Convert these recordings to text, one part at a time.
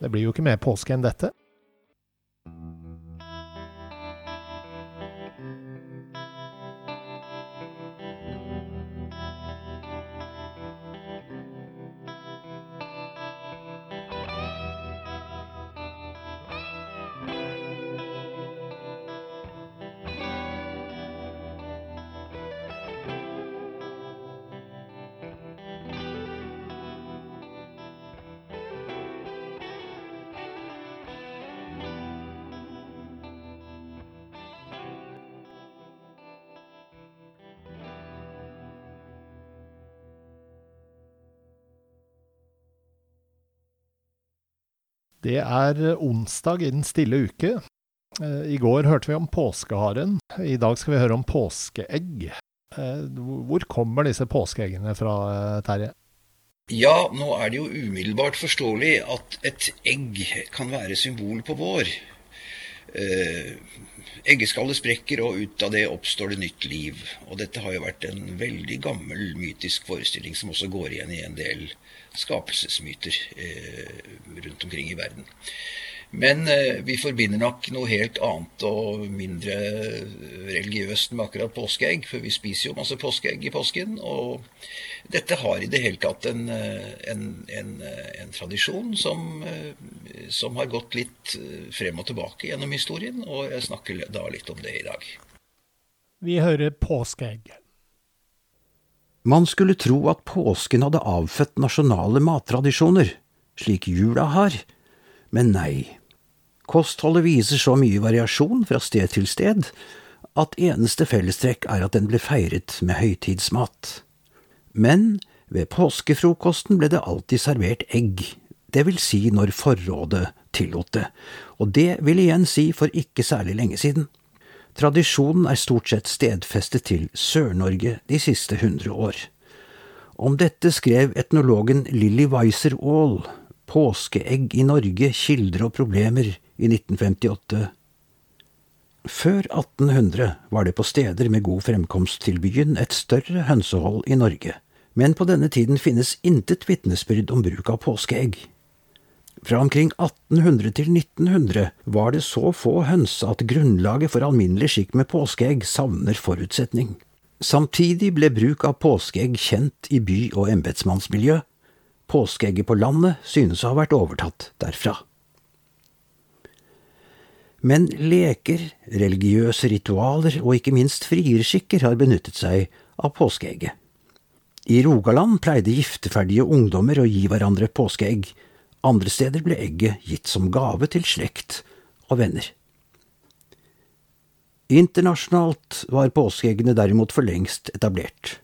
Det blir jo ikke mer påske enn dette. Det er onsdag i den stille uke. Eh, I går hørte vi om påskeharen. I dag skal vi høre om påskeegg. Eh, hvor kommer disse påskeeggene fra, eh, Terje? Ja, nå er det jo umiddelbart forståelig at et egg kan være symbol på vår. Eh, eggeskallet sprekker, og ut av det oppstår det nytt liv. Og dette har jo vært en veldig gammel mytisk forestilling som også går igjen i en del skapelsesmyter eh, rundt omkring i verden. Men eh, vi forbinder nok noe helt annet og mindre religiøst med akkurat påskeegg, for vi spiser jo masse påskeegg i påsken. Og dette har i det hele tatt en, en, en, en tradisjon som, som, har gått litt frem og tilbake gjennom historien, og jeg snakker da litt om det i dag. Vi hører påskeegg. Man skulle tro at påsken hadde avfødt nasjonale mattradisjoner, slik jula har, men nei. Kostholdet viser så mye variasjon fra sted til sted at eneste fellestrekk er at den ble feiret med høytidsmat. Men ved påskefrokosten ble det alltid servert egg, det vil si når forrådet tillot det, og det vil igjen si for ikke særlig lenge siden. Tradisjonen er stort sett stedfestet til Sør-Norge de siste hundre år. Om dette skrev etnologen Lilly Weiser Aall, Påskeegg i Norge, kilder og problemer, i 1958. Før 1800 var det på steder med god fremkomst til byen et større hønsehold i Norge, men på denne tiden finnes intet vitnesbyrd om bruk av påskeegg. Fra omkring 1800 til 1900 var det så få høns at grunnlaget for alminnelig skikk med påskeegg savner forutsetning. Samtidig ble bruk av påskeegg kjent i by- og embetsmannsmiljø. Påskeegget på landet synes å ha vært overtatt derfra. Men leker, religiøse ritualer og ikke minst frierskikker har benyttet seg av påskeegget. I Rogaland pleide gifteferdige ungdommer å gi hverandre påskeegg, andre steder ble egget gitt som gave til slekt og venner. Internasjonalt var påskeeggene derimot for lengst etablert.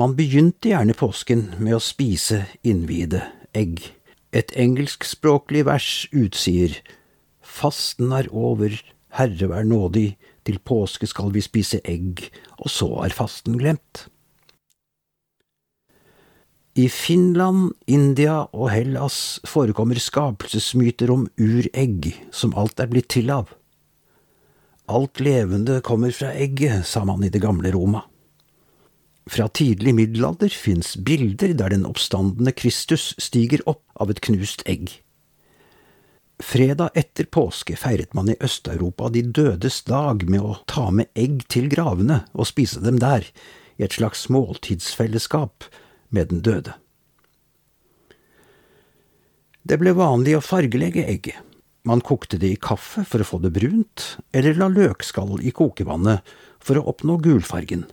Man begynte gjerne påsken med å spise innviede egg. Et engelskspråklig vers utsier Fasten er over, Herre vær nådig, til påske skal vi spise egg, og så er fasten glemt. I Finland, India og Hellas forekommer skapelsesmyter om uregg, som alt er blitt til av. Alt levende kommer fra egget, sa man i det gamle Roma. Fra tidlig middelalder fins bilder der den oppstandende Kristus stiger opp av et knust egg. Fredag etter påske feiret man i Øst-Europa de dødes dag med å ta med egg til gravene og spise dem der, i et slags måltidsfellesskap med den døde. Det ble vanlig å fargelegge egget. Man kokte det i kaffe for å få det brunt, eller la løkskall i kokevannet for å oppnå gulfargen.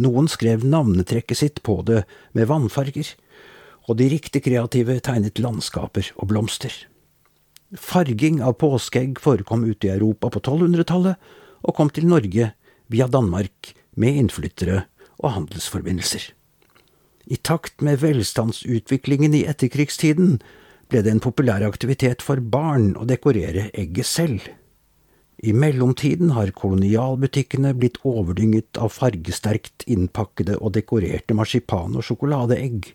Noen skrev navnetrekket sitt på det med vannfarger, og de riktig kreative tegnet landskaper og blomster. Farging av påskeegg forekom ute i Europa på 1200-tallet, og kom til Norge via Danmark med innflyttere og handelsforbindelser. I takt med velstandsutviklingen i etterkrigstiden ble det en populær aktivitet for barn å dekorere egget selv. I mellomtiden har kolonialbutikkene blitt overdynget av fargesterkt innpakkede og dekorerte marsipan- og sjokoladeegg.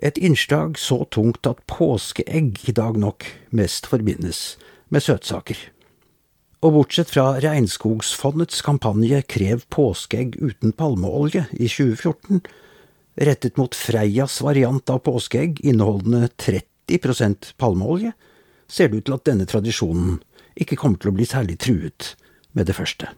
Et innslag så tungt at påskeegg i dag nok mest forbindes med søtsaker. Og bortsett fra Regnskogsfondets kampanje Krev påskeegg uten palmeolje i 2014, rettet mot Freias variant av påskeegg inneholdende 30% palmeolje, ser det ut til at denne tradisjonen ikke kommer til å bli særlig truet med det første.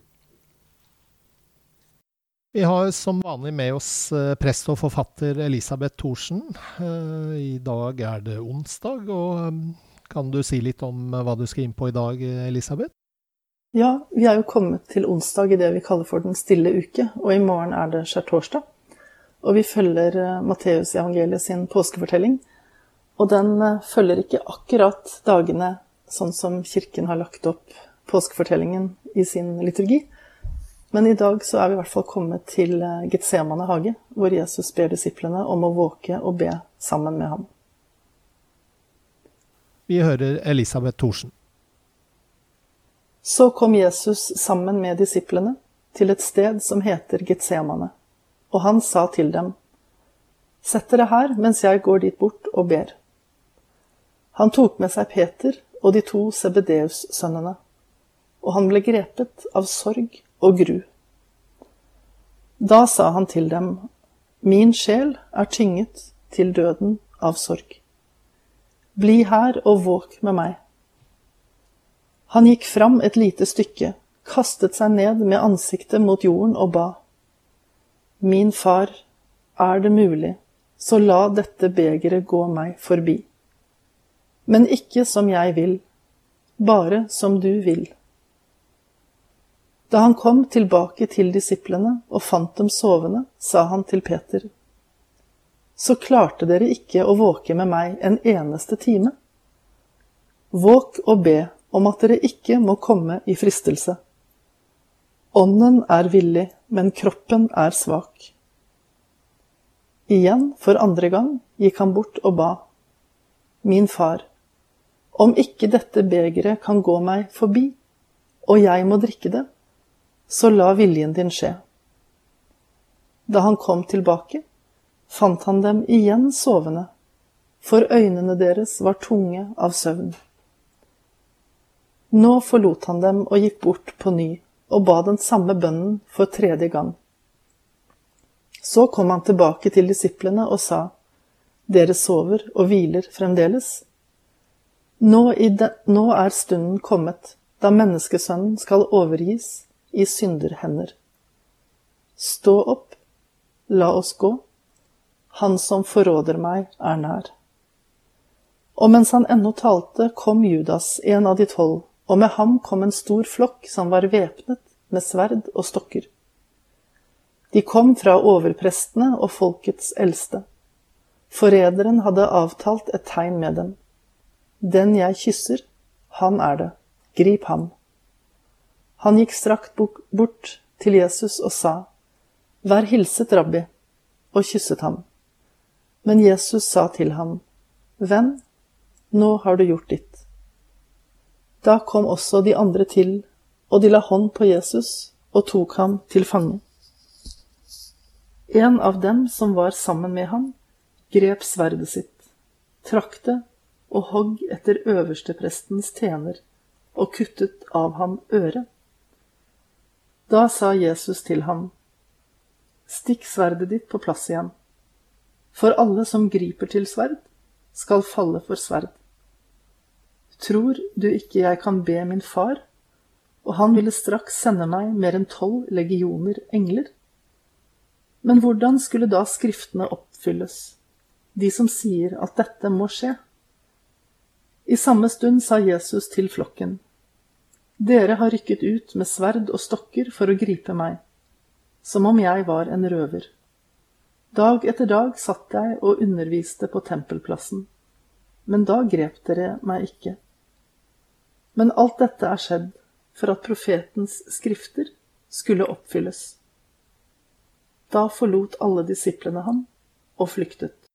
Vi har som vanlig med oss eh, prest og forfatter Elisabeth Thorsen. Eh, I dag er det onsdag, og eh, kan du si litt om hva du skal inn på i dag, Elisabeth? Ja, vi er jo kommet til onsdag i det vi kaller for Den stille uke, og i morgen er det skjærtorsdag. Og vi følger Matteusevangeliet sin påskefortelling. Og den følger ikke akkurat dagene sånn som Kirken har lagt opp påskefortellingen i sin liturgi. Men i dag så er vi i hvert fall kommet til eh, Getsemane hage, hvor Jesus ber disiplene om å våke og be sammen med ham. Vi hører Elisabeth Thorsen. Så kom Jesus sammen med disiplene til et sted som heter Getsemane, og han sa til dem, Sett dere her mens jeg går dit bort og ber. Han tok med seg Peter og de to Sebedeus-sønnene, og han ble grepet av sorg og gru. Da sa han til dem, Min sjel er tynget til døden av sorg. Bli her og våk med meg. Han gikk fram et lite stykke, kastet seg ned med ansiktet mot jorden og ba. Min far, er det mulig, så la dette begeret gå meg forbi men ikke som jeg vil, bare som du vil. Da han kom tilbake til disiplene og fant dem sovende, sa han til Peter, Så klarte dere ikke å våke med meg en eneste time? Våk og be om at dere ikke må komme i fristelse. Ånden er villig, men kroppen er svak. Igjen, for andre gang, gikk han bort og ba. Min far, om ikke dette begeret kan gå meg forbi, og jeg må drikke det, så la viljen din skje. Da han kom tilbake, fant han dem igjen sovende, for øynene deres var tunge av søvn. Nå forlot han dem og gikk bort på ny og ba den samme bønnen for tredje gang. Så kom han tilbake til disiplene og sa, Dere sover og hviler fremdeles? Nå, de, nå er stunden kommet da menneskesønnen skal overgis i synderhender. Stå opp, la oss gå, han som forråder meg, er nær. Og mens han ennå talte, kom Judas, en av de tolv, og med ham kom en stor flokk som var væpnet med sverd og stokker. De kom fra overprestene og folkets eldste. Forræderen hadde avtalt et tegn med dem. Den jeg kysser, han er det. Grip ham. Han gikk strakt bort til Jesus og sa, Vær hilset, rabbi, og kysset ham. Men Jesus sa til ham, Venn, nå har du gjort ditt. Da kom også de andre til, og de la hånd på Jesus og tok ham til fange. En av dem som var sammen med ham, grep sverdet sitt, trakk det og hogg etter øversteprestens tjener og kuttet av ham øret. Da sa Jesus til ham, Stikk sverdet ditt på plass igjen, for alle som griper til sverd, skal falle for sverd. Tror du ikke jeg kan be min far, og han ville straks sende meg mer enn tolv legioner engler? Men hvordan skulle da skriftene oppfylles, de som sier at dette må skje? I samme stund sa Jesus til flokken, Dere har rykket ut med sverd og stokker for å gripe meg, som om jeg var en røver. Dag etter dag satt jeg og underviste på tempelplassen, men da grep dere meg ikke. Men alt dette er skjedd for at profetens skrifter skulle oppfylles. Da forlot alle disiplene ham og flyktet.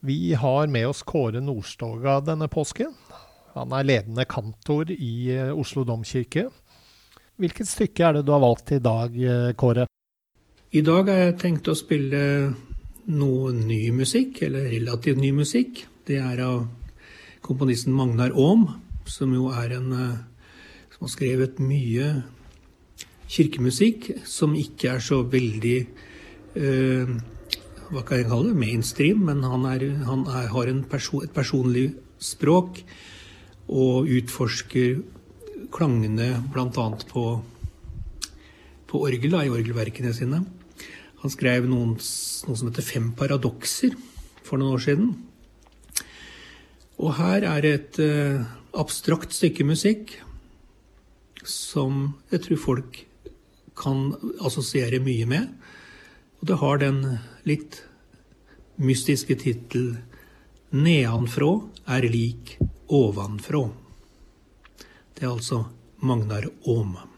Vi har med oss Kåre Nordstoga denne påsken. Han er ledende kantor i eh, Oslo domkirke. Hvilket stykke er det du har valgt i dag, eh, Kåre? I dag har jeg tenkt å spille noe ny musikk, eller relativt ny musikk. Det er av komponisten Magnar Aam, som jo er en eh, som har skrevet mye kirkemusikk som ikke er så veldig eh, hva kan jeg kalle det, mainstream, men han, er, han er, har perso et personlig språk og utforsker klangene bl.a. på, på orgel, i orgelverkene sine. Han skrev noen, noe som heter Fem paradokser for noen år siden. Og her er et uh, abstrakt stykke musikk som jeg tror folk kan assosiere mye med. Og det har den litt mystiske tittel 'Nedanfrå er lik ovenfrå'. Det er altså Magnar Aam.